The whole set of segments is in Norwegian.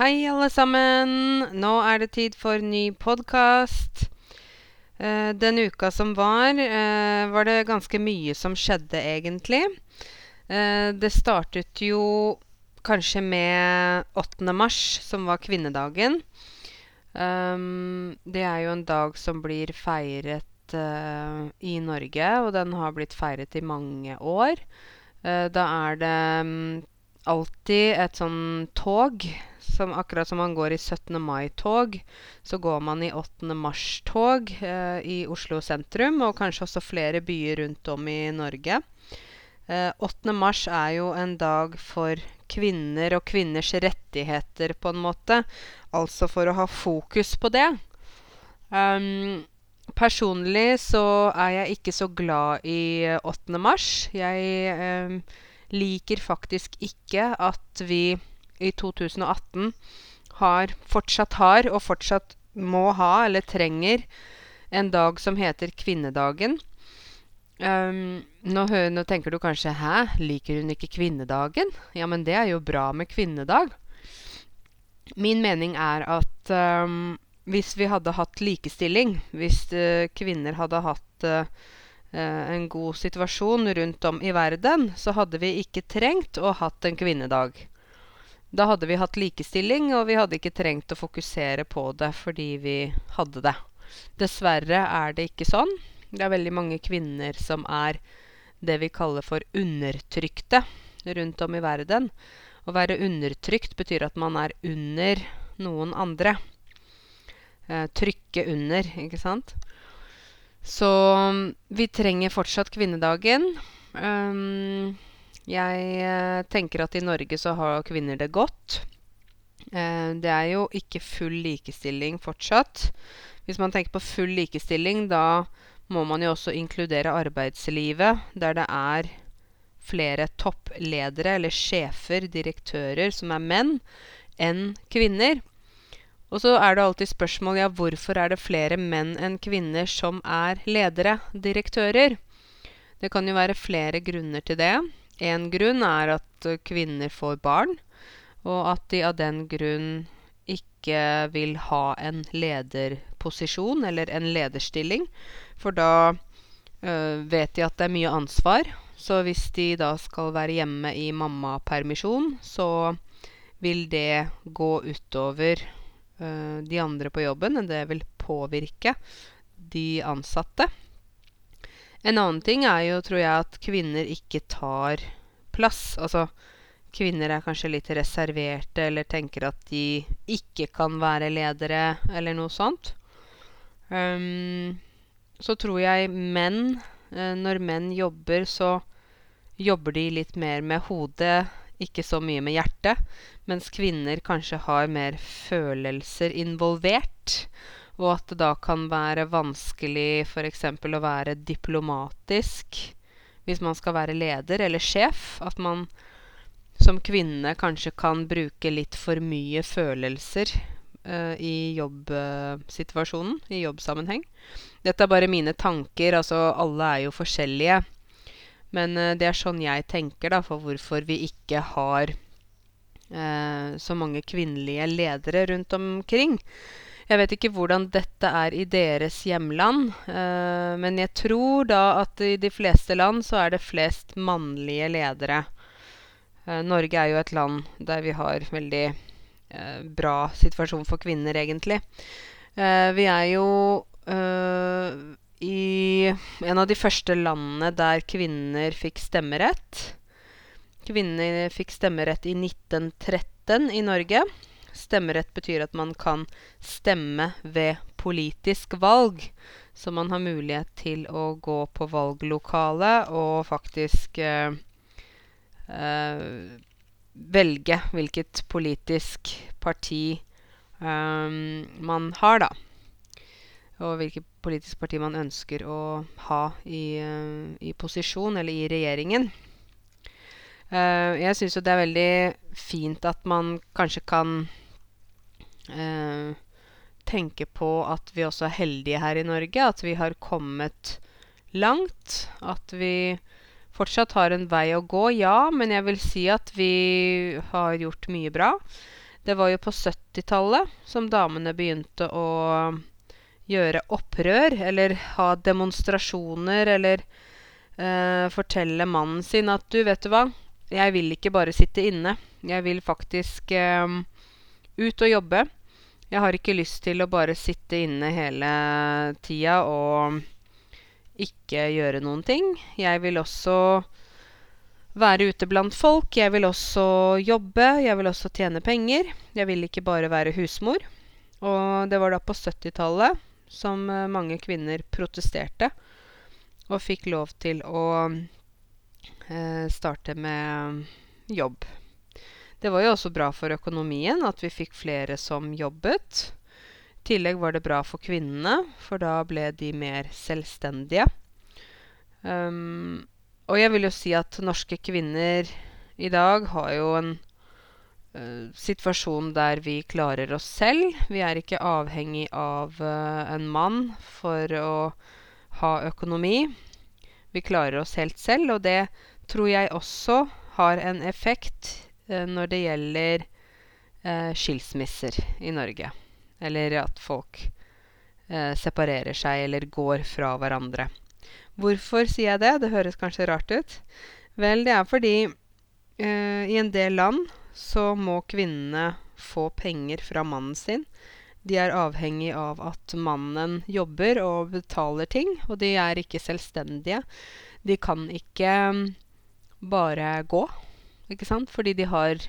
Hei, alle sammen. Nå er det tid for ny podkast. Eh, den uka som var, eh, var det ganske mye som skjedde, egentlig. Eh, det startet jo kanskje med 8. mars, som var kvinnedagen. Um, det er jo en dag som blir feiret uh, i Norge, og den har blitt feiret i mange år. Uh, da er det um, alltid et sånn tog som akkurat som man går i 17. mai-tog, så går man i 8. mars-tog eh, i Oslo sentrum, og kanskje også flere byer rundt om i Norge. 8. mars er jo en dag for kvinner og kvinners rettigheter, på en måte. Altså for å ha fokus på det. Um, personlig så er jeg ikke så glad i 8. mars. Jeg um, liker faktisk ikke at vi i 2018 har, fortsatt har, og fortsatt må ha, eller trenger, en dag som heter kvinnedagen. Um, nå, nå, tenker du kanskje 'hæ, liker hun ikke kvinnedagen?' Ja, men det er jo bra med kvinnedag. Min mening er at um, hvis vi hadde hatt likestilling, hvis uh, kvinner hadde hatt uh, en god situasjon rundt om i verden, så hadde vi ikke trengt å hatt en kvinnedag. Da hadde vi hatt likestilling, og vi hadde ikke trengt å fokusere på det fordi vi hadde det. Dessverre er det ikke sånn. Det er veldig mange kvinner som er det vi kaller for undertrykte rundt om i verden. Å være undertrykt betyr at man er under noen andre. Eh, trykke under, ikke sant? Så vi trenger fortsatt kvinnedagen. Um, jeg uh, tenker at i Norge så har kvinner det godt. Uh, det er jo ikke full likestilling fortsatt. Hvis man tenker på full likestilling, da må man jo også inkludere arbeidslivet, der det er flere toppledere eller sjefer, direktører, som er menn, enn kvinner. Og så er det alltid spørsmål ja, hvorfor er det flere menn enn kvinner som er ledere, direktører? Det kan jo være flere grunner til det. En grunn er at kvinner får barn, og at de av den grunn ikke vil ha en lederposisjon eller en lederstilling. For da øh, vet de at det er mye ansvar, så hvis de da skal være hjemme i mammapermisjon, så vil det gå utover øh, de andre på jobben. Det vil påvirke de ansatte. En annen ting er jo, tror jeg, at kvinner ikke tar plass. Altså kvinner er kanskje litt reserverte eller tenker at de ikke kan være ledere, eller noe sånt. Um, så tror jeg menn, uh, når menn jobber, så jobber de litt mer med hodet, ikke så mye med hjertet. Mens kvinner kanskje har mer følelser involvert. Og at det da kan være vanskelig f.eks. å være diplomatisk hvis man skal være leder eller sjef. At man som kvinne kanskje kan bruke litt for mye følelser uh, i jobbsituasjonen, i jobbsammenheng. Dette er bare mine tanker. Altså, alle er jo forskjellige. Men uh, det er sånn jeg tenker, da, for hvorfor vi ikke har uh, så mange kvinnelige ledere rundt omkring. Jeg vet ikke hvordan dette er i deres hjemland, uh, men jeg tror da at i de fleste land så er det flest mannlige ledere. Norge er jo et land der vi har veldig bra situasjon for kvinner, egentlig. vi er jo i en av de første landene der kvinner fikk stemmerett. Kvinner fikk stemmerett i 1913 i Norge. Stemmerett betyr at man kan stemme ved politisk valg. Så man har mulighet til å gå på valglokalet og faktisk eh, eh, velge hvilket politisk parti eh, man har, da og hvilket politisk parti man ønsker å ha i, uh, i posisjon, eller i regjeringen. Uh, jeg syns jo det er veldig fint at man kanskje kan tenke på at vi også er heldige her i Norge. At vi har kommet langt. At vi fortsatt har en vei å gå, ja. Men jeg vil si at vi har gjort mye bra. Det var jo på 70-tallet som damene begynte å gjøre opprør, eller ha demonstrasjoner, eller eh, fortelle mannen sin at du, vet du hva, jeg vil ikke bare sitte inne. Jeg vil faktisk eh, ut og jobbe. Jeg har ikke lyst til å bare sitte inne hele tida og ikke gjøre noen ting. Jeg vil også være ute blant folk. Jeg vil også jobbe. Jeg vil også tjene penger. Jeg vil ikke bare være husmor. Og det var da på 70-tallet som eh, mange kvinner protesterte og fikk lov til å eh, starte med jobb. Det var jo også bra for økonomien at vi fikk flere som jobbet. I tillegg var det bra for kvinnene, for da ble de mer selvstendige. Um, og jeg vil jo si at norske kvinner i dag har jo en uh, situasjon der vi klarer oss selv. Vi er ikke avhengig av uh, en mann for å ha økonomi. Vi klarer oss helt selv, og det tror jeg også har en effekt når det gjelder skilsmisser i Norge. Eller at folk separerer seg eller går fra hverandre. Hvorfor sier jeg det? Det høres kanskje rart ut. Vel, det er fordi eh, i en del land så må kvinnene få penger fra mannen sin. De er avhengig av at mannen jobber og betaler ting, og de er ikke selvstendige. De kan ikke mm, bare gå, ikke sant, fordi de har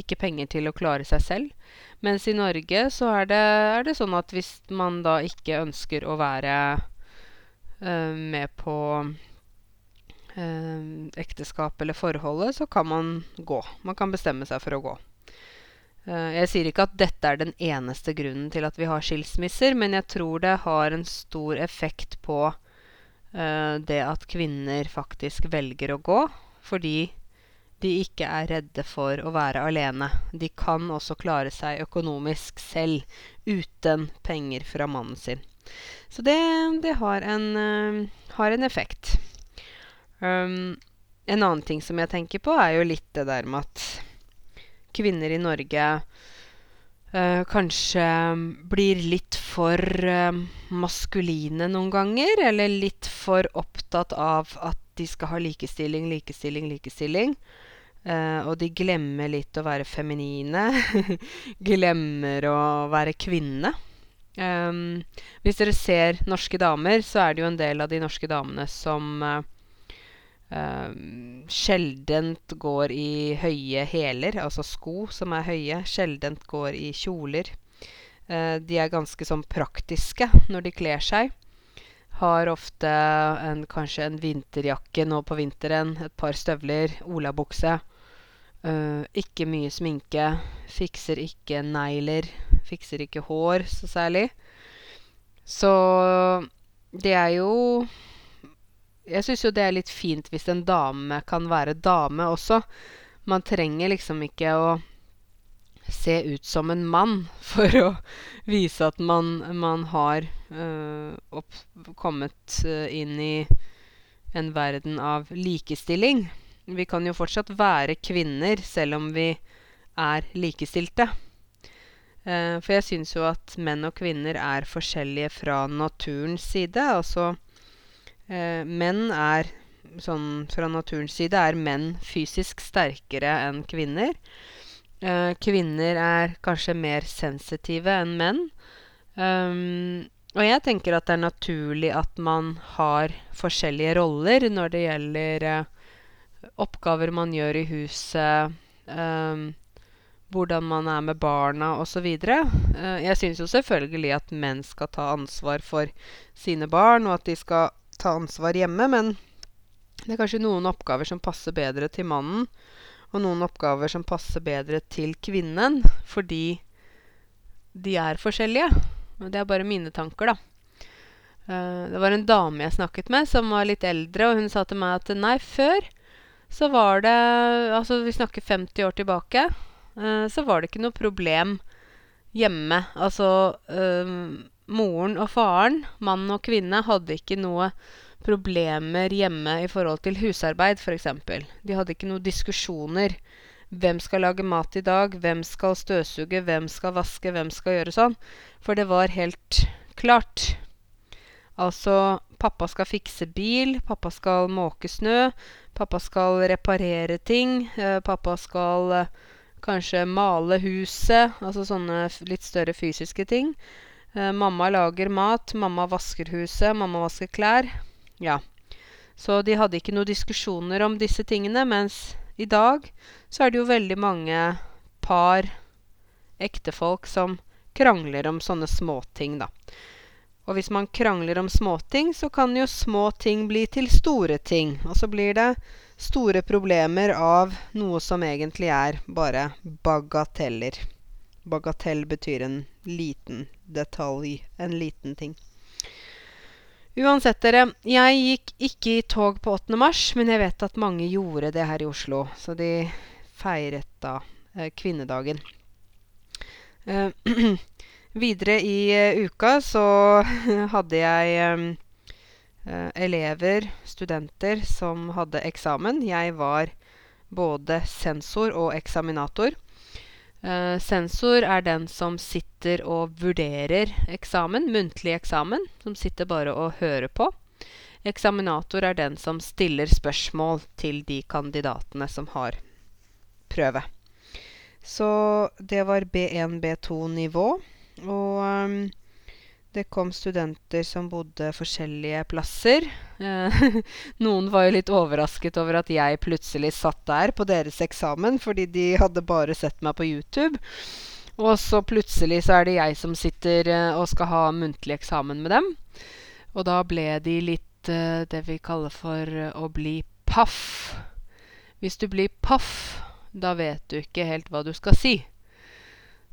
ikke penger til å klare seg selv. Mens i Norge så er det, er det sånn at hvis man da ikke ønsker å være uh, med på uh, ekteskap eller forholdet, så kan man gå. Man kan bestemme seg for å gå. Uh, jeg sier ikke at dette er den eneste grunnen til at vi har skilsmisser, men jeg tror det har en stor effekt på det at kvinner faktisk velger å gå, fordi de ikke er redde for å være alene. De kan også klare seg økonomisk selv uten penger fra mannen sin. Så det, det har, en, uh, har, en, effekt. Um, en annen ting som jeg tenker på, er jo litt det der med at kvinner i Norge uh, kanskje blir litt for uh, maskuline noen ganger. Eller litt for opptatt av at de skal ha likestilling, likestilling, likestilling. Uh, og de glemmer litt å være feminine. glemmer å være kvinne. Um, hvis dere ser norske damer, så er det jo en del av de norske damene som uh, uh, sjeldent går i høye hæler, altså sko som er høye. Sjeldent går i kjoler. Uh, de er ganske sånn praktiske når de kler seg. Har ofte en, kanskje en vinterjakke nå på vinteren, et par støvler, olabukse. Ikke mye sminke. Fikser ikke negler. Fikser ikke hår så særlig. Så det er jo Jeg syns jo det er litt fint hvis en dame kan være dame også. Man trenger liksom ikke å se ut som en mann for å vise at man, man har uh, opp, kommet uh, inn i en verden av likestilling. Vi kan jo fortsatt være kvinner selv om vi er likestilte. Uh, for jeg syns jo at menn og kvinner er forskjellige fra naturens side. Altså uh, menn er sånn fra naturens side er menn fysisk sterkere enn kvinner. Uh, kvinner er kanskje mer sensitive enn menn. Um, og jeg tenker at det er naturlig at man har forskjellige roller når det gjelder oppgaver man gjør i huset, um, hvordan man er med barna osv. Uh, jeg syns jo selvfølgelig at menn skal ta ansvar for sine barn, og at de skal ta ansvar hjemme, men det er kanskje noen oppgaver som passer bedre til mannen, og noen oppgaver som passer bedre til kvinnen, fordi de er forskjellige. Det er bare mine tanker, da. Uh, det var en dame jeg snakket med, som var litt eldre, og hun sa til meg at nei, før så var det Altså, vi snakker 50 år tilbake. Uh, så var det ikke noe problem hjemme. Altså uh, Moren og faren, mann og kvinne, hadde ikke noe problemer hjemme i forhold til husarbeid, f.eks. De hadde ikke noen diskusjoner Hvem skal lage mat i dag? Hvem skal støvsuge? Hvem skal vaske? Hvem skal gjøre sånn? For det var helt klart. Altså, pappa skal fikse bil, pappa skal måke snø, pappa skal reparere ting, eh, pappa skal eh, kanskje male huset, altså sånne litt større fysiske ting. Eh, mamma lager mat, mamma vasker huset, mamma vasker klær. Ja. Så de hadde ikke noen diskusjoner om disse tingene, mens i dag så er det jo veldig mange par, ektefolk, som krangler om sånne småting, da. Og hvis man krangler om småting, så kan jo små ting bli til store ting. Og så blir det store problemer av noe som egentlig er bare bagateller. Bagatell betyr en liten detalj. En liten ting. Uansett, dere. Jeg gikk ikke i tog på 8. mars, men jeg vet at mange gjorde det her i Oslo. Så de feiret da eh, kvinnedagen. Eh, Videre i uh, uka så hadde jeg um, uh, elever, studenter, som hadde eksamen. Jeg var både sensor og eksaminator. Uh, sensor er den som sitter og vurderer eksamen, muntlig eksamen. Som sitter bare og hører på. Eksaminator er den som stiller spørsmål til de kandidatene som har prøve. Så det var B1, B2-nivå. Og um, det kom studenter som bodde forskjellige plasser. Eh, noen var jo litt overrasket over at jeg plutselig satt der på deres eksamen, fordi de hadde bare sett meg på YouTube. Og så plutselig så er det jeg som sitter uh, og skal ha muntlig eksamen med dem. Og da ble de litt uh, det vi kaller for å bli paff. Hvis du blir paff, da vet du ikke helt hva du skal si.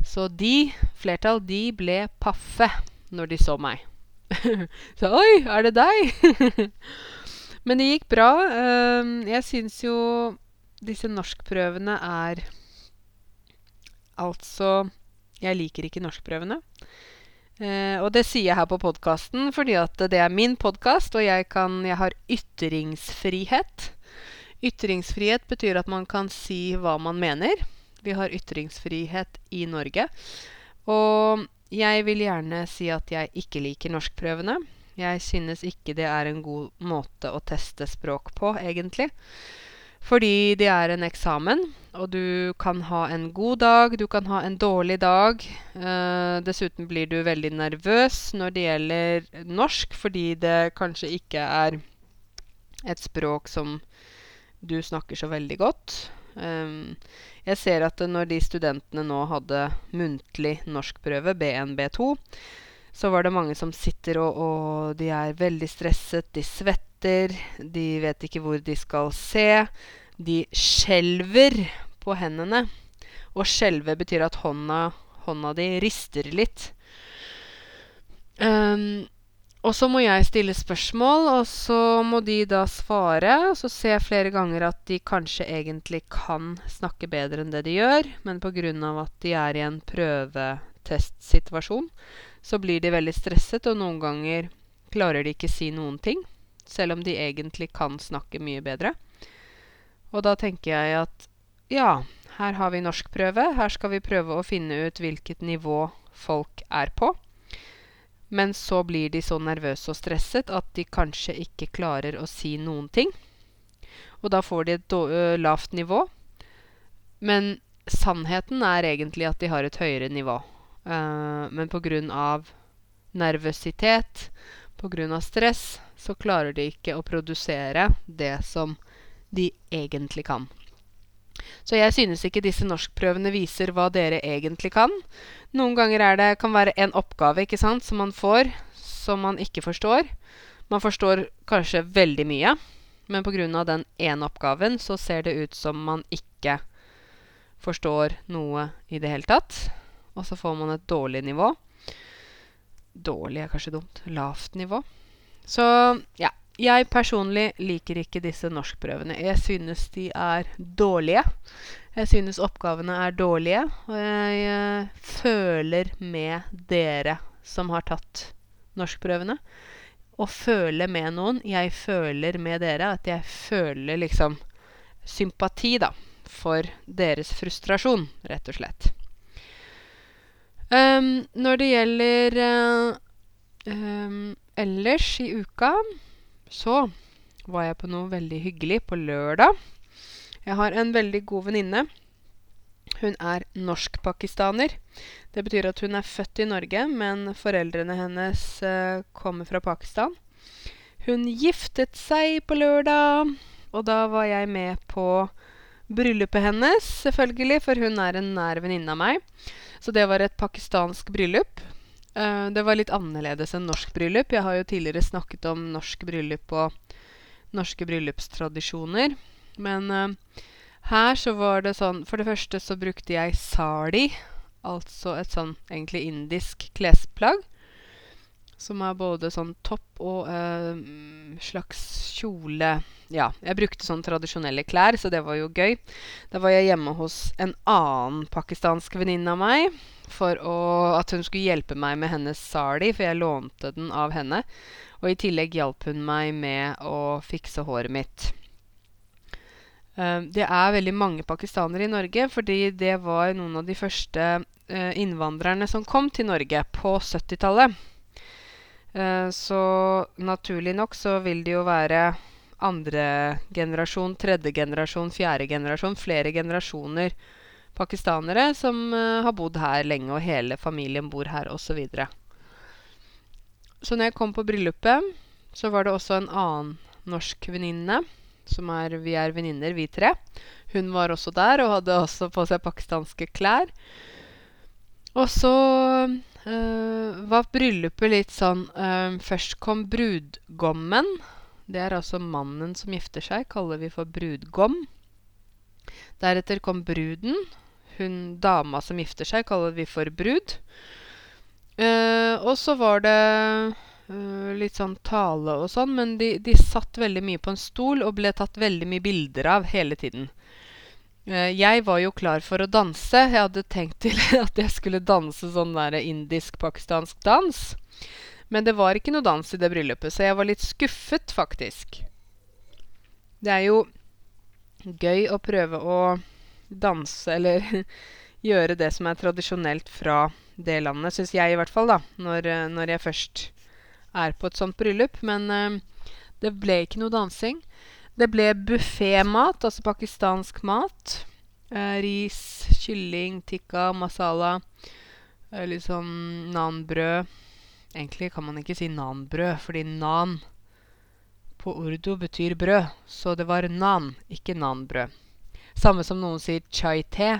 Så de, flertall, de ble paffe når de så meg. så oi, er det deg? Men det gikk bra. Uh, jeg syns jo disse norskprøvene er Altså Jeg liker ikke norskprøvene. Uh, og det sier jeg her på podkasten fordi at det er min podkast, og jeg, kan, jeg har ytringsfrihet. Ytringsfrihet betyr at man kan si hva man mener. Vi har ytringsfrihet i Norge. Og jeg vil gjerne si at jeg ikke liker norskprøvene. Jeg synes ikke det er en god måte å teste språk på, egentlig. Fordi det er en eksamen, og du kan ha en god dag, du kan ha en dårlig dag. Uh, dessuten blir du veldig nervøs når det gjelder norsk, fordi det kanskje ikke er et språk som du snakker så veldig godt. Um, jeg ser at når de studentene nå hadde muntlig norskprøve, B1, B2, så var det mange som sitter og, og de er veldig stresset, de svetter, de vet ikke hvor de skal se. De skjelver på hendene. Og skjelve betyr at hånda, hånda di rister litt. Um, og så må jeg stille spørsmål, og så må de da svare. Og så ser jeg flere ganger at de kanskje egentlig kan snakke bedre enn det de gjør, men pga. at de er i en prøvetestsituasjon, så blir de veldig stresset, og noen ganger klarer de ikke si noen ting, selv om de egentlig kan snakke mye bedre. Og da tenker jeg at ja, her har vi norskprøve. Her skal vi prøve å finne ut hvilket nivå folk er på. Men så blir de så nervøse og stresset at de kanskje ikke klarer å si noen ting. Og da får de et lavt nivå. Men sannheten er egentlig at de har et høyere nivå. Uh, men pga. nervøsitet, pga. stress, så klarer de ikke å produsere det som de egentlig kan. Så jeg synes ikke disse norskprøvene viser hva dere egentlig kan. Noen ganger er det, kan være en oppgave ikke sant, som man får, som man ikke forstår. Man forstår kanskje veldig mye, men pga. den ene oppgaven så ser det ut som man ikke forstår noe i det hele tatt. Og så får man et dårlig nivå. Dårlig er kanskje dumt. Lavt nivå. Så ja. Jeg personlig liker ikke disse norskprøvene. Jeg synes de er dårlige. Jeg synes oppgavene er dårlige. Og jeg uh, føler med dere som har tatt norskprøvene. Å føle med noen Jeg føler med dere. At jeg føler liksom sympati, da. for deres frustrasjon, rett og slett. Um, når det gjelder uh, um, ellers i uka, så var jeg på noe veldig hyggelig på lørdag. Jeg har en veldig god venninne. Hun er norsk-pakistaner. Det betyr at hun er født i Norge, men foreldrene hennes uh, kommer fra Pakistan. Hun giftet seg på lørdag, og da var jeg med på bryllupet hennes, selvfølgelig, for hun er en nær venninne av meg. Så det var et pakistansk bryllup. Uh, det var litt annerledes enn norsk bryllup. Jeg har jo tidligere snakket om norsk bryllup og norske bryllupstradisjoner. Men uh, her så var det sånn For det første så brukte jeg sari, altså et sånn egentlig indisk klesplagg. Som er både sånn topp og uh, slags kjole Ja, jeg brukte sånn tradisjonelle klær, så det var jo gøy. Da var jeg hjemme hos en annen pakistansk venninne av meg for å, at hun skulle hjelpe meg med hennes sari, for jeg lånte den av henne. Og i tillegg hjalp hun meg med å fikse håret mitt. Uh, det er veldig mange pakistanere i Norge, fordi det var noen av de første uh, innvandrerne som kom til Norge på 70-tallet. Uh, så naturlig nok så vil det jo være andre generasjon, tredje generasjon, fjerde generasjon, flere generasjoner pakistanere som uh, har bodd her lenge, og hele familien bor her, osv. Så, videre. så når jeg kom på bryllupet, så var det også en annen norsk venninne. Som er, vi er venninner, vi tre. Hun var også der og hadde også på seg pakistanske klær. Og så uh, var bryllupet litt sånn uh, Først kom brudgommen. Det er altså mannen som gifter seg, kaller vi for brudgom. Deretter kom bruden. Hun dama som gifter seg, kaller vi for brud. Uh, og så var det uh, litt sånn tale og sånn, men de, de, satt veldig mye på en stol og ble tatt veldig mye bilder av hele tiden. Uh, jeg var jo klar for å danse. Jeg hadde tenkt til at jeg skulle danse sånn der indisk-pakistansk dans. Men det var ikke noe dans i det bryllupet, så jeg var litt skuffet, faktisk. Det er jo gøy å prøve å danse eller gjøre det som er tradisjonelt fra det landet, syns jeg i hvert fall, da, når, når, jeg først er på et sånt bryllup. Men uh, det ble ikke noe dansing. Det ble buffémat, altså pakistansk mat. Uh, ris, kylling, tikka, masala. Uh, litt sånn nanbrød. Egentlig kan man ikke si nanbrød, fordi nan på urdu betyr brød, så det var nan, ikke nanbrød. Samme som noen sier chai-te.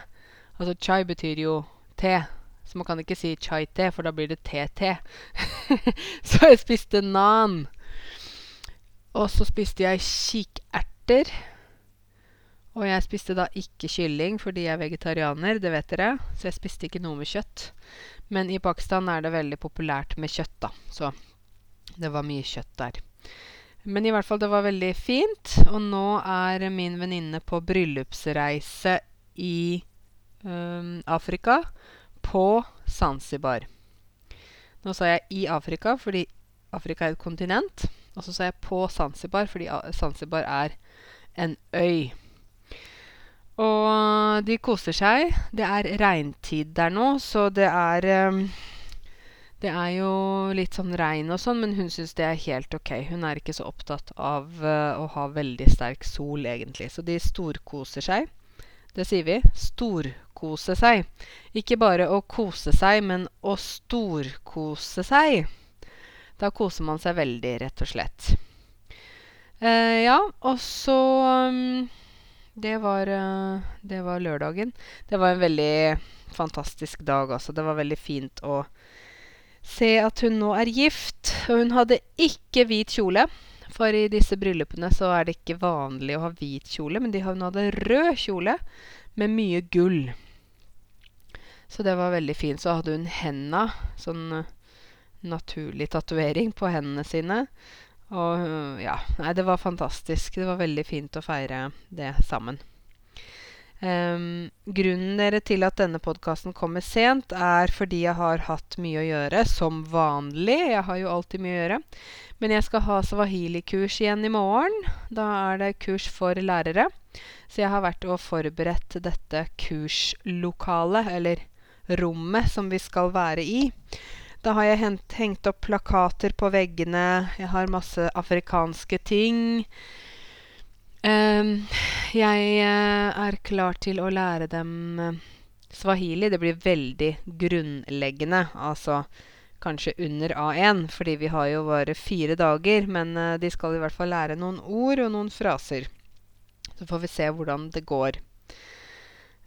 Altså chai betyr jo te, så man kan ikke si chai-te, for da blir det te-te. så jeg spiste nan. Og så spiste jeg kikerter. Og jeg spiste da ikke kylling fordi jeg er vegetarianer, det vet dere. Så jeg spiste ikke noe med kjøtt. Men i Pakistan er det veldig populært med kjøtt, da. Så det var mye kjøtt der. Men i hvert fall, det var veldig fint. Og nå er min venninne på bryllupsreise i um, Afrika, på Zanzibar. Nå sa jeg i Afrika fordi Afrika er et kontinent. Og så sa jeg på Zanzibar fordi Zanzibar er en øy. Og de koser seg. Det er regntid der nå, så det er um, det er jo litt sånn regn og sånn, men hun syns det er helt ok. Hun er ikke så opptatt av uh, å ha veldig sterk sol, egentlig. Så de storkoser seg. Det sier vi. Storkose seg. Ikke bare å kose seg, men å storkose seg. Da koser man seg veldig, rett og slett. Uh, ja, og så um, det, var, uh, det var lørdagen. Det var en veldig fantastisk dag, altså. Det var veldig fint å se at hun nå er gift. Og hun hadde ikke hvit kjole. For i disse bryllupene så er det ikke vanlig å ha hvit kjole, men de, hun hadde rød kjole med mye gull. Så det var veldig fint. Så hadde hun henda, sånn uh, naturlig tatovering på hendene sine. Og uh, ja, nei, det var fantastisk. Det var veldig fint å feire det sammen. Um, grunnen dere til at denne podkasten kommer sent, er fordi jeg har hatt mye å gjøre, som vanlig. Jeg har jo alltid mye å gjøre. Men jeg skal ha swahili-kurs igjen i morgen. Da er det kurs for lærere. Så jeg har vært og forberedt dette kurslokalet, eller rommet, som vi skal være i. Da har jeg hengt, hengt opp plakater på veggene. Jeg har masse afrikanske ting. Um, jeg uh, er klar til å lære dem uh, swahili. Det blir veldig grunnleggende. Altså kanskje under A1, fordi vi har jo bare fire dager. Men uh, de skal i hvert fall lære noen ord og noen fraser. Så får vi se hvordan det går.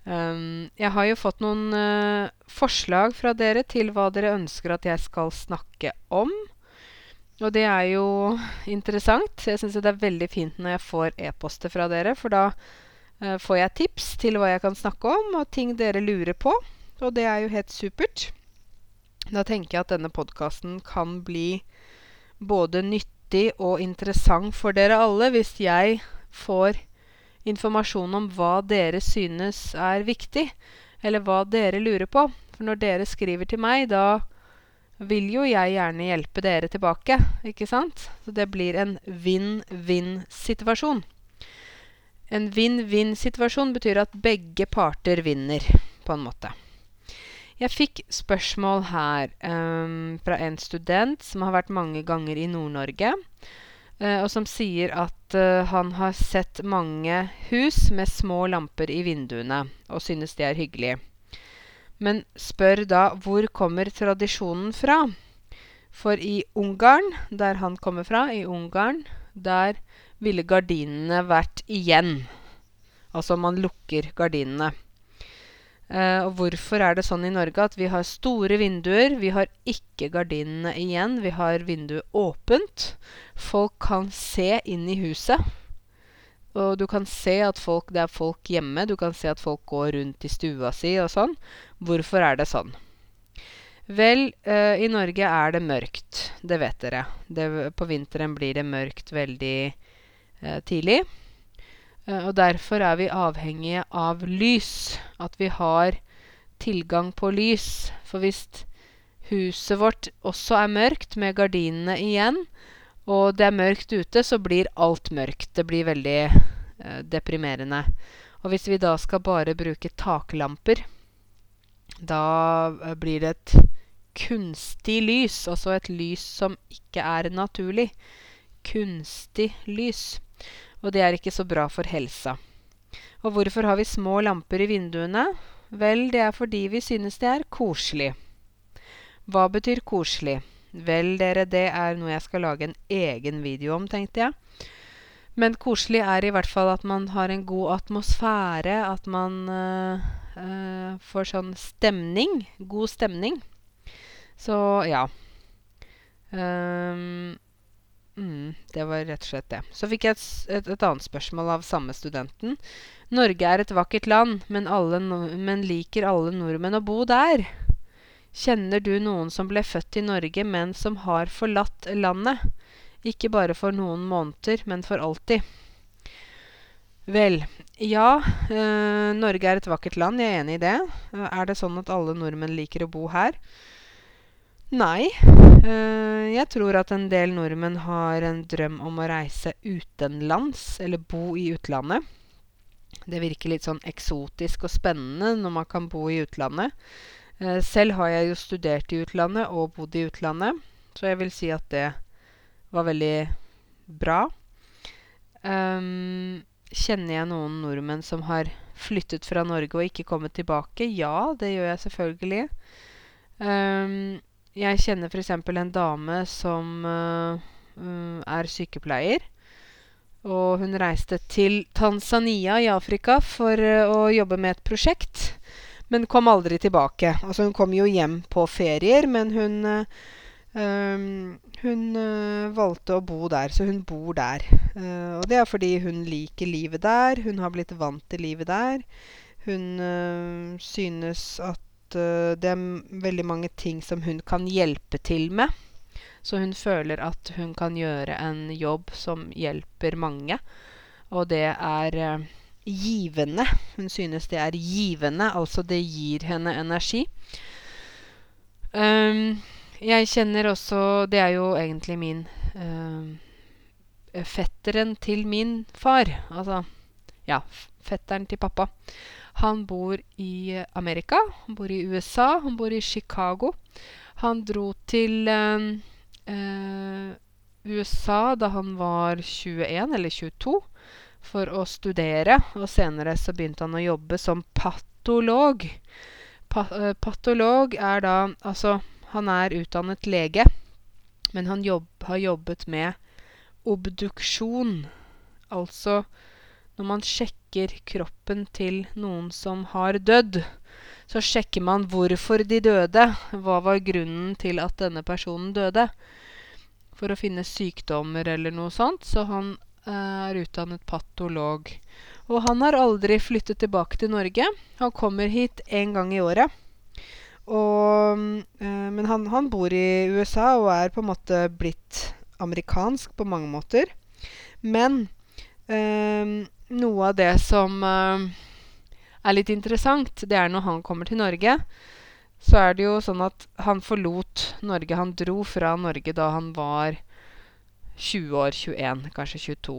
Um, jeg har jo fått noen uh, forslag fra dere til hva dere ønsker at jeg skal snakke om. Og det er jo interessant. Jeg syns det er veldig fint når jeg får e-poster fra dere, for da uh, får jeg tips til hva jeg kan snakke om, og ting dere lurer på. Og det er jo helt supert. Da tenker jeg at denne podkasten kan bli både nyttig og interessant for dere alle hvis jeg får informasjon om hva dere synes er viktig, eller hva dere lurer på. For når dere skriver til meg, da vil jo jeg gjerne hjelpe dere tilbake, ikke sant? Så det blir en vinn-vinn-situasjon. En vinn-vinn-situasjon betyr at begge parter vinner, på en måte. Jeg fikk spørsmål her um, fra en student som har vært mange ganger i Nord-Norge. Uh, og som sier at uh, han har sett mange hus med små lamper i vinduene, og synes det er hyggelig. Men spør da hvor kommer tradisjonen fra? For i Ungarn, der han kommer fra, i Ungarn, der ville gardinene vært igjen. Altså man lukker gardinene. Uh, og hvorfor er det sånn i Norge at vi har store vinduer? Vi har ikke gardinene igjen. Vi har vinduet åpent. Folk kan se inn i huset. Og du kan se at folk, det er folk hjemme. Du kan se at folk går rundt i stua si og sånn. Hvorfor er det sånn? Vel, uh, i Norge er det mørkt. Det vet dere. Det, på vinteren blir det mørkt veldig uh, tidlig. Uh, og derfor er vi avhengige av lys. At vi har tilgang på lys. For hvis huset vårt også er mørkt, med gardinene igjen, og det er mørkt ute, så blir alt mørkt. Det blir veldig uh, deprimerende. Og hvis vi da skal bare bruke taklamper, da uh, blir det et kunstig lys. Altså et lys som ikke er naturlig. Kunstig lys. Og det er ikke så bra for helsa. Og hvorfor har vi små lamper i vinduene? Vel, det er fordi vi synes det er koselig. Hva betyr koselig? Vel, dere, det er noe jeg skal lage en egen video om, tenkte jeg. Men koselig er i hvert fall at man har en god atmosfære, at man øh, øh, får sånn stemning. God stemning. Så ja. Um, Mm, det var rett og slett det. Så fikk jeg et, et, et, annet spørsmål av samme studenten. Norge er et vakkert land, men, no men, liker alle nordmenn å bo der? Kjenner du noen som ble født i Norge, men som har forlatt landet? Ikke bare for noen måneder, men for alltid. Vel, ja. Øh, Norge er et vakkert land, jeg er enig i det. Er det sånn at alle nordmenn liker å bo her? Nei. Uh, jeg tror at en del nordmenn har en drøm om å reise utenlands, eller bo i utlandet. Det virker litt sånn eksotisk og spennende når man kan bo i utlandet. Selv har jeg jo studert i utlandet og bodd i utlandet, så jeg vil si at det var veldig bra. Um, kjenner jeg noen nordmenn som har flyttet fra Norge og ikke kommet tilbake? Ja, det gjør jeg selvfølgelig. Um, jeg kjenner f.eks. en dame som uh, er sykepleier. Og hun reiste til Tanzania i Afrika for uh, å jobbe med et prosjekt. Men kom aldri tilbake. Altså, hun kom jo hjem på ferier, men hun um, hun uh, valgte å bo der, så hun bor der. Uh, og det er fordi hun liker livet der. Hun har blitt vant til livet der. Hun uh, synes at det er veldig mange ting som hun kan hjelpe til med. Så hun føler at hun kan gjøre en jobb som hjelper mange. Og det er uh, givende. Hun synes det er givende, altså det gir henne energi. Um, jeg kjenner også Det er jo egentlig min uh, Fetteren til min far. Altså Ja, fetteren til pappa. Han bor i Amerika. Han bor i USA. Han bor i Chicago. Han dro til øh, øh, USA da han var 21 eller 22 for å studere. Og senere så begynte han å jobbe som patolog. Pa eh, patolog er da Altså, han er utdannet lege, men han jobb, har jobbet med obduksjon. Altså når man sjekker kroppen til noen som har dødd, så sjekker man hvorfor de døde. Hva var grunnen til at denne personen døde? For å finne sykdommer eller noe sånt. Så han eh, er utdannet patolog. Og han har aldri flyttet tilbake til Norge. Han kommer hit én gang i året. Og, eh, men han, han bor i USA og er på en måte blitt amerikansk på mange måter. Men eh, noe av det som uh, er litt interessant, det er når han kommer til Norge, så er det jo sånn at han forlot Norge. Han dro fra Norge da han var 20 år, 21, kanskje 22.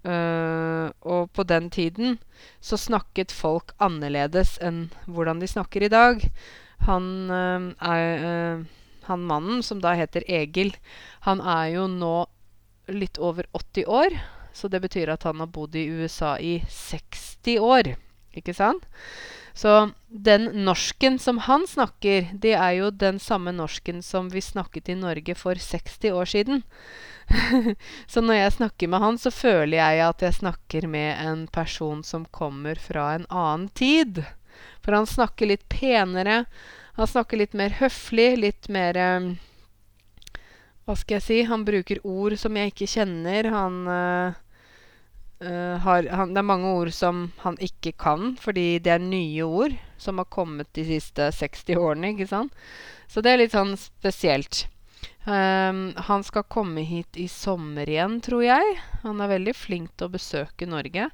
Uh, og på den tiden så snakket folk annerledes enn hvordan de snakker i dag. Han uh, er Han mannen, som da heter Egil, han er jo nå litt over 80 år. Så det betyr at han har bodd i USA i 60 år. Ikke sant? Så den norsken som han snakker, det er jo den samme norsken som vi snakket i Norge for 60 år siden. så når jeg snakker med han, så føler jeg at jeg snakker med en person som kommer fra en annen tid. For han snakker litt penere. Han snakker litt mer høflig, litt mer um, hva skal jeg si? Han bruker ord som jeg ikke kjenner. Han, uh, har, han, Det er mange ord som han ikke kan, fordi det er nye ord som har kommet de siste 60 årene. ikke sant? Så det er litt sånn spesielt. Um, han skal komme hit i sommer igjen, tror jeg. Han er veldig flink til å besøke Norge.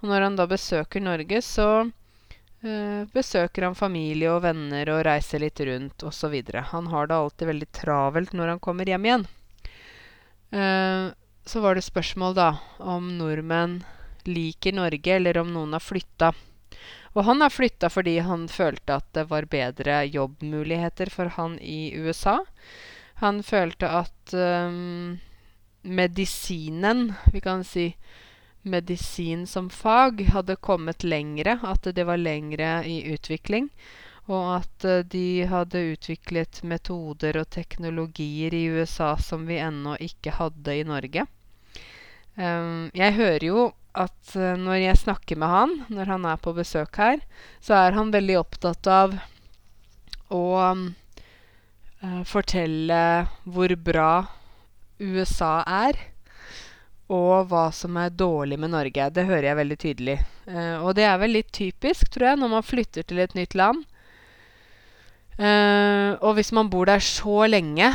Og når han da besøker Norge, så besøker han familie og venner og reiser litt rundt osv. Han har det alltid veldig travelt når han kommer hjem igjen. Uh, så var det spørsmål da om nordmenn liker Norge, eller om noen har flytta. Og han har flytta fordi han følte at det var bedre jobbmuligheter for han i USA. Han følte at um, medisinen, vi kan si medisin som fag hadde kommet lengre, at det var lengre i utvikling. Og at uh, de hadde utviklet metoder og teknologier i USA som vi ennå ikke hadde i Norge. Um, jeg hører jo at uh, når jeg snakker med han, når han er på besøk her, så er han veldig opptatt av å uh, fortelle hvor bra USA er og hva som er dårlig med Norge. Det hører jeg veldig tydelig. Uh, og det er vel litt typisk, tror jeg, når man flytter til et nytt land. Uh, og hvis man bor der så lenge,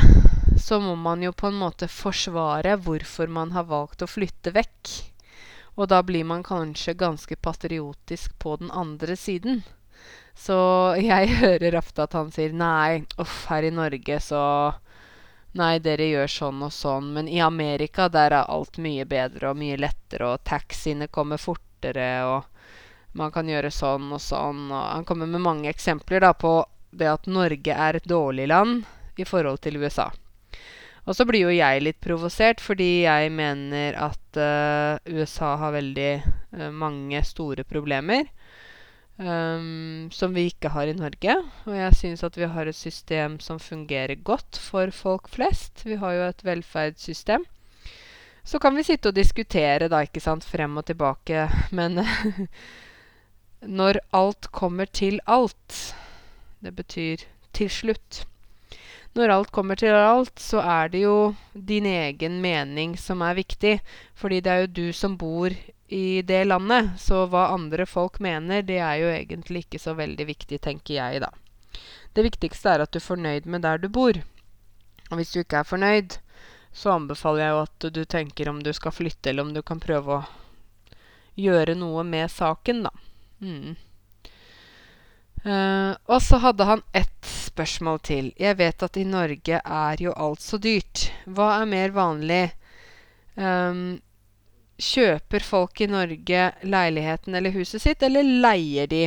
så må man jo på en måte forsvare hvorfor man har valgt å flytte vekk. Og da blir man kanskje ganske patriotisk på den andre siden. Så jeg hører ofte at han sier nei, uff, her i Norge så Nei, dere gjør sånn og sånn, men i Amerika der er alt mye bedre og mye lettere, og taxiene kommer fortere, og man kan gjøre sånn og sånn. Og han kommer med mange eksempler da, på det at Norge er et dårlig land i forhold til USA. Og så blir jo jeg litt provosert, fordi jeg mener at uh, USA har veldig uh, mange store problemer. Um, som vi ikke har i Norge. Og jeg syns at vi har et system som fungerer godt for folk flest. Vi har jo et velferdssystem. Så kan vi sitte og diskutere da, ikke sant, frem og tilbake, men når alt kommer til alt Det betyr til slutt. Når alt kommer til alt, så er det jo din egen mening som er viktig. Fordi det er jo du som bor i det landet. Så hva andre folk mener, det er jo egentlig ikke så veldig viktig, tenker jeg, da. Det viktigste er at du er fornøyd med der du bor. Og hvis du ikke er fornøyd, så anbefaler jeg jo at du tenker om du skal flytte, eller om du kan prøve å gjøre noe med saken, da. Mm. Uh, og så hadde han ett spørsmål til. Jeg vet at i Norge er jo alt så dyrt. Hva er mer vanlig? Um, kjøper folk i Norge leiligheten eller huset sitt, eller leier de?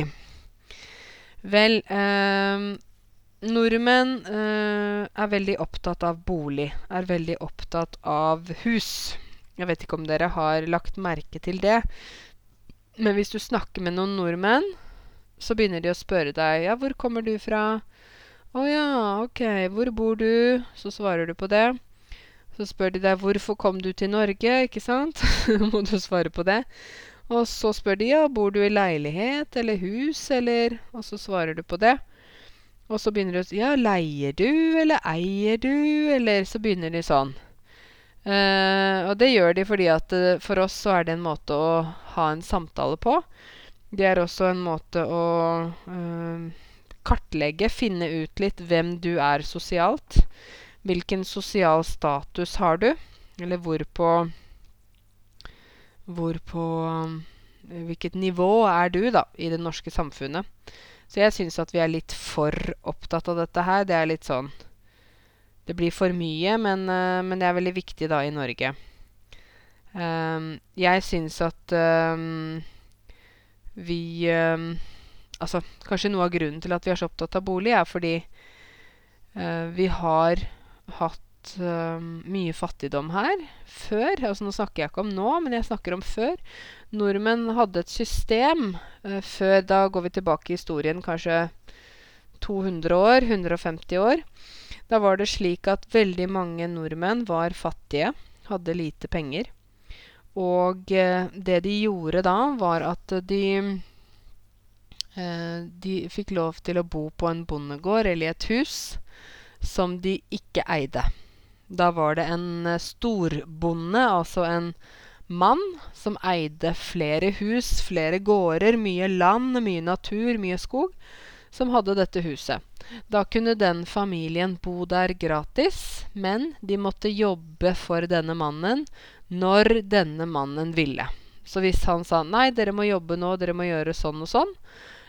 Vel, eh, nordmenn eh, er veldig opptatt av bolig. Er veldig opptatt av hus. Jeg vet ikke om dere har lagt merke til det. Men hvis du snakker med noen nordmenn, så begynner de å spørre deg Ja, hvor kommer du fra? Å ja, ok. Hvor bor du? Så svarer du på det. Så spør de deg hvorfor kom du til Norge, ikke sant? Må du svare på det. Og så spør de ja, bor du i leilighet eller hus, eller Og så svarer du på det. Og så begynner de å si ja, leier du, eller eier du, eller Så begynner de sånn. Uh, og det gjør de fordi at uh, for oss så er det en måte å ha en samtale på. Det er også en måte å uh, kartlegge, finne ut litt hvem du er sosialt. Hvilken sosial status har du? Eller hvor på på Hvilket nivå er du, da, i det norske samfunnet? Så jeg syns at vi er litt for opptatt av dette her. Det er litt sånn Det blir for mye, men, men det er veldig viktig da i Norge. Um, jeg syns at um, vi um, Altså, kanskje noe av grunnen til at vi er så opptatt av bolig, er fordi uh, vi har hatt uh, mye fattigdom her før. Altså, nå snakker jeg ikke om nå, men jeg snakker om før. Nordmenn hadde et system uh, før Da går vi tilbake i historien kanskje 200 år, 150 år. Da var det slik at veldig mange nordmenn var fattige, hadde lite penger. Og uh, det de gjorde da, var at de De fikk lov til å bo på en bondegård eller i et hus som de ikke eide. Da var det en storbonde, altså en mann, som eide flere hus, flere gårder, mye land, mye natur, mye skog, som hadde dette huset. Da kunne den familien bo der gratis, men de måtte jobbe for denne mannen når denne mannen ville. Så hvis han sa nei, dere må jobbe nå, dere må gjøre sånn og sånn,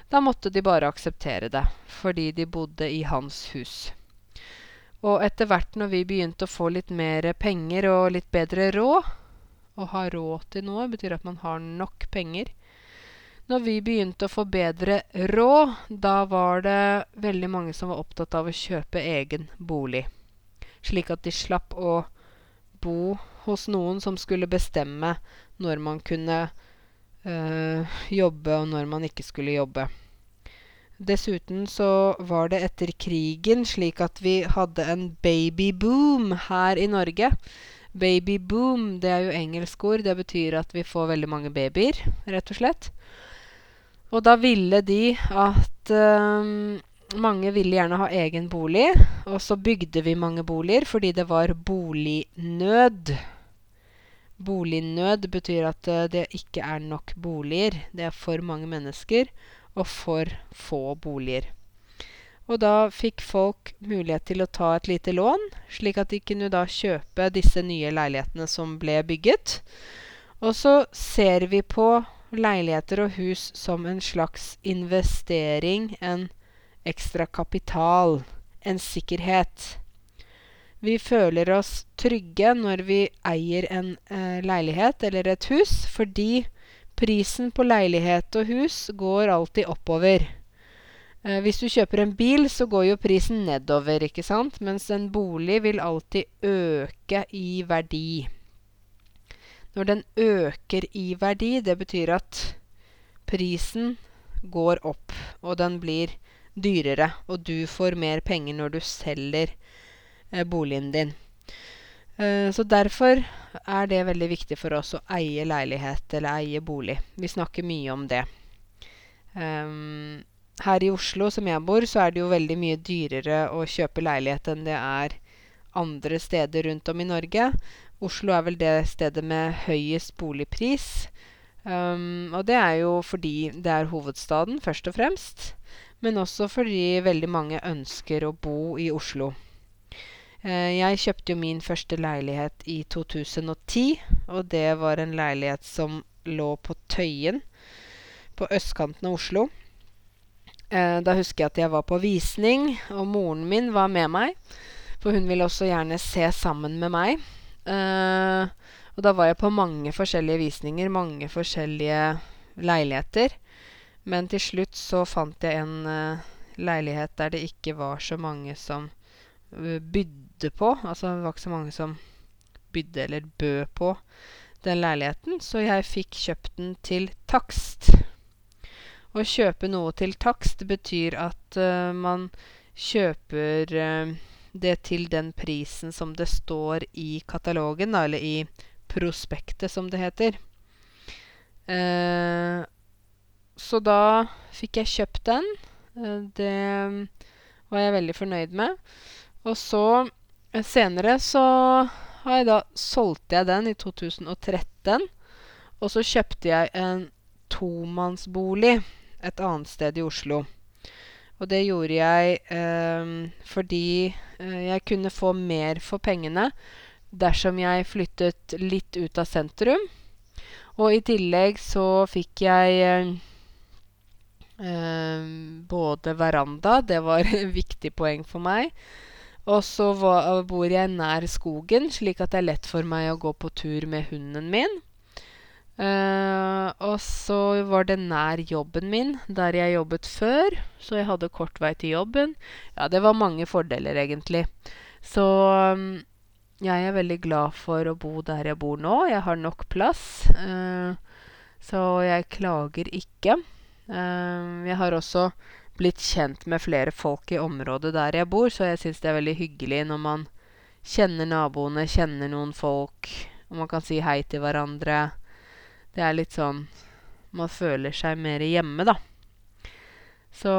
da måtte de bare akseptere det, fordi de bodde i hans hus. Og etter hvert når vi begynte å få litt mer penger og litt bedre råd Å ha råd til noe betyr at man har nok penger. Når vi begynte å få bedre råd, da var det veldig mange som var opptatt av å kjøpe egen bolig. Slik at de slapp å bo hos noen som skulle bestemme når man kunne øh, jobbe, og når man ikke skulle jobbe. Dessuten så var det etter krigen slik at vi hadde en babyboom her i Norge. Babyboom, det er jo engelsk ord. Det betyr at vi får veldig mange babyer, rett og slett. Og da ville de at um, mange ville gjerne ha egen bolig. Og så bygde vi mange boliger fordi det var bolignød. Bolignød betyr at uh, det ikke er nok boliger. Det er for mange mennesker og for få boliger. Og da fikk folk mulighet til å ta et lite lån, slik at de kunne da kjøpe disse nye leilighetene som ble bygget. Og så ser vi på leiligheter og hus som en slags investering, en ekstra kapital, en sikkerhet. Vi føler oss trygge når vi eier en eh, leilighet eller et hus, fordi Prisen på leilighet og hus går alltid oppover. Eh, hvis du kjøper en bil, så går jo prisen nedover, ikke sant? Mens en bolig vil alltid øke i verdi. Når den øker i verdi, det betyr at prisen går opp, og den blir dyrere, og du får mer penger når du selger eh, boligen din. Eh, så derfor er det veldig viktig for oss å eie leilighet eller eie bolig. Vi snakker mye om det. Um, her i Oslo, som jeg bor, så er det jo veldig mye dyrere å kjøpe leilighet enn det er andre steder rundt om i Norge. Oslo er vel det stedet med høyest boligpris. Um, og det er jo fordi det er hovedstaden, først og fremst. Men også fordi veldig mange ønsker å bo i Oslo. Eh, jeg kjøpte jo min første leilighet i 2010, og det var en leilighet som lå på Tøyen, på østkanten av Oslo. Eh, da husker jeg at jeg var på visning, og moren min var med meg. For hun ville også gjerne se sammen med meg. Eh, Og da var jeg på mange forskjellige visninger, mange forskjellige leiligheter. Men til slutt så fant jeg en uh, leilighet der det ikke var så mange som uh, bydde på. Altså det var ikke så mange som bydde eller bød på den leiligheten, så jeg fikk kjøpt den til takst. Å kjøpe noe til takst betyr at uh, man kjøper uh, det til den prisen som det står i katalogen, da, eller i prospektet, som det heter. Uh, så da fikk jeg kjøpt den. det var jeg veldig fornøyd med. Og så senere så har jeg da solgte jeg den i 2013. Og så kjøpte jeg en tomannsbolig et annet sted i Oslo. Og det gjorde jeg eh, fordi jeg kunne få mer for pengene dersom jeg flyttet litt ut av sentrum. Og i tillegg så fikk jeg eh, eh både veranda, det var et viktig poeng for meg, og så bor jeg nær skogen, slik at det er lett for meg å gå på tur med hunden min. Uh, og så var det nær jobben min, der jeg jobbet før. Så jeg hadde kort vei til jobben. Ja, det var mange fordeler, egentlig. Så um, jeg er veldig glad for å bo der jeg bor nå. Jeg har nok plass. Uh, så jeg klager ikke. Uh, jeg har også blitt kjent med flere folk i området der jeg bor, så jeg syns det er veldig hyggelig når man kjenner naboene, kjenner noen folk, og man kan si hei til hverandre. Det er litt sånn Man føler seg mer hjemme, da. Så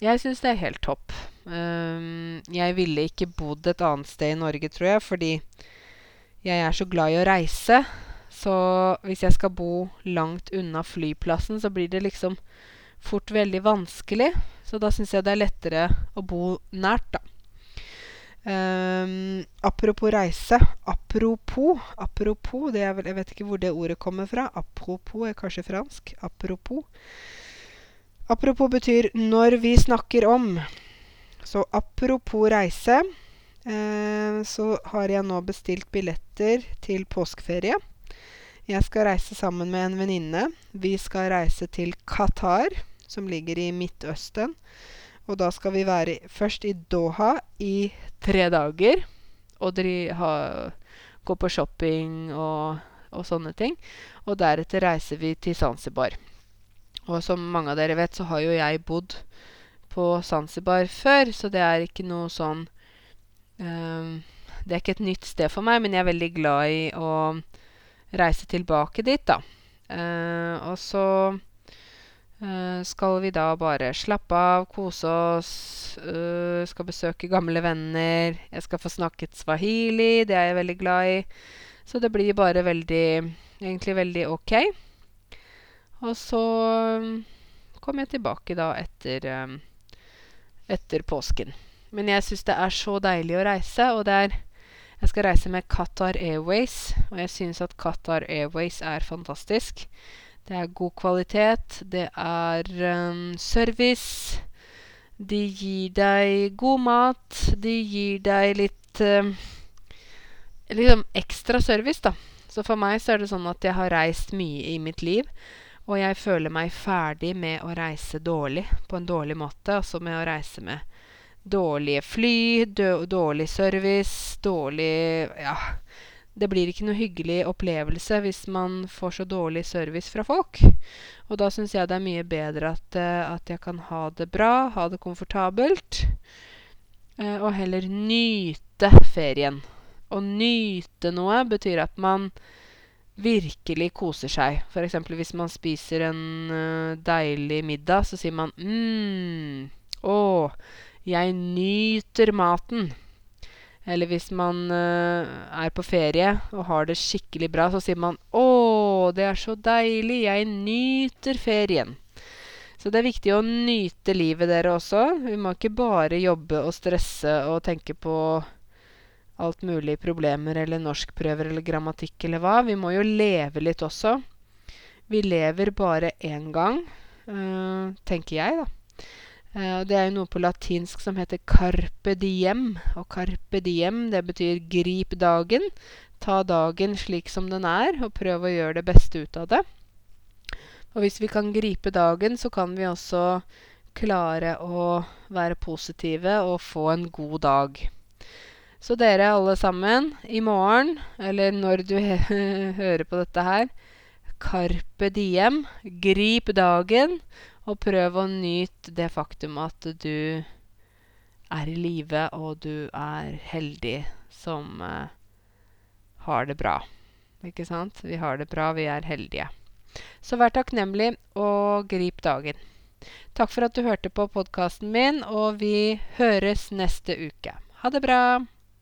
jeg syns det er helt topp. Um, jeg ville ikke bodd et annet sted i Norge, tror jeg, fordi jeg er så glad i å reise. Så hvis jeg skal bo langt unna flyplassen, så blir det liksom fort veldig vanskelig. Så da syns jeg det er lettere å bo nært, da. Um, apropos reise. Apropos. Apropos det er vel, Jeg vet ikke hvor det ordet kommer fra. Apropos er kanskje fransk. Apropos. Apropos betyr 'når vi snakker om'. Så apropos reise, eh, så har jeg nå bestilt billetter til påskeferie. Jeg skal reise sammen med en venninne. Vi skal reise til Qatar som ligger i Midtøsten. Og da skal vi være først i Doha i tre dager. Og ha, gå på shopping og, og, sånne ting. Og deretter reiser vi til Zanzibar. Og som mange av dere vet, så har jo jeg bodd på Zanzibar før, så det er ikke noe sånn um, Det er ikke et nytt sted for meg, men jeg er veldig glad i å reise tilbake dit, da. Uh, og så skal vi da bare slappe av, kose oss, uh, skal besøke gamle venner. Jeg skal få snakket swahili, det er jeg veldig glad i. Så det blir bare veldig Egentlig veldig ok. Og så um, kommer jeg tilbake da etter, etter påsken. Men jeg syns det er så deilig å reise, og det er Jeg skal reise med Qatar Airways, og jeg syns at Qatar Airways er fantastisk. Det er god kvalitet. Det er um, service. De gir deg god mat. De gir deg litt um, Liksom ekstra service, da. Så for meg så er det sånn at jeg har reist mye i mitt liv. Og jeg føler meg ferdig med å reise dårlig, på en dårlig måte. Altså med å reise med dårlige fly, dårlig service, dårlig Ja det blir ikke noe hyggelig opplevelse hvis man får så dårlig service fra folk. Og da syns jeg det er mye bedre at, uh, at, jeg kan ha det bra, ha det komfortabelt, uh, og heller nyte ferien. Å nyte noe betyr at man virkelig koser seg. F.eks. hvis man spiser en uh, deilig middag, så sier man mm, Å, jeg nyter maten. Eller hvis man uh, er på ferie og har det skikkelig bra, så sier man 'Å, det er så deilig. Jeg nyter ferien'. Så det er viktig å nyte livet, dere også. Vi må ikke bare jobbe og stresse og tenke på alt mulig problemer eller norskprøver eller grammatikk eller hva. Vi må jo leve litt også. Vi lever bare én gang, uh, tenker jeg, da. Uh, det er jo noe på latinsk som heter carpe diem. Og carpe diem, det betyr grip dagen. ta dagen slik som den er, og prøv å gjøre det beste ut av det. Og hvis vi kan gripe dagen, så kan vi også klare å være positive og få en god dag. Så dere alle sammen, i morgen, eller når du hører på dette her, carpe diem. Grip dagen, og prøv å nyte det faktum at du er i live, og du er heldig som uh, har det bra. Ikke sant? Vi har det bra, vi er heldige. Så vær takknemlig, og grip dagen. Takk for at du hørte på podkasten min, og vi høres neste uke. Ha det bra!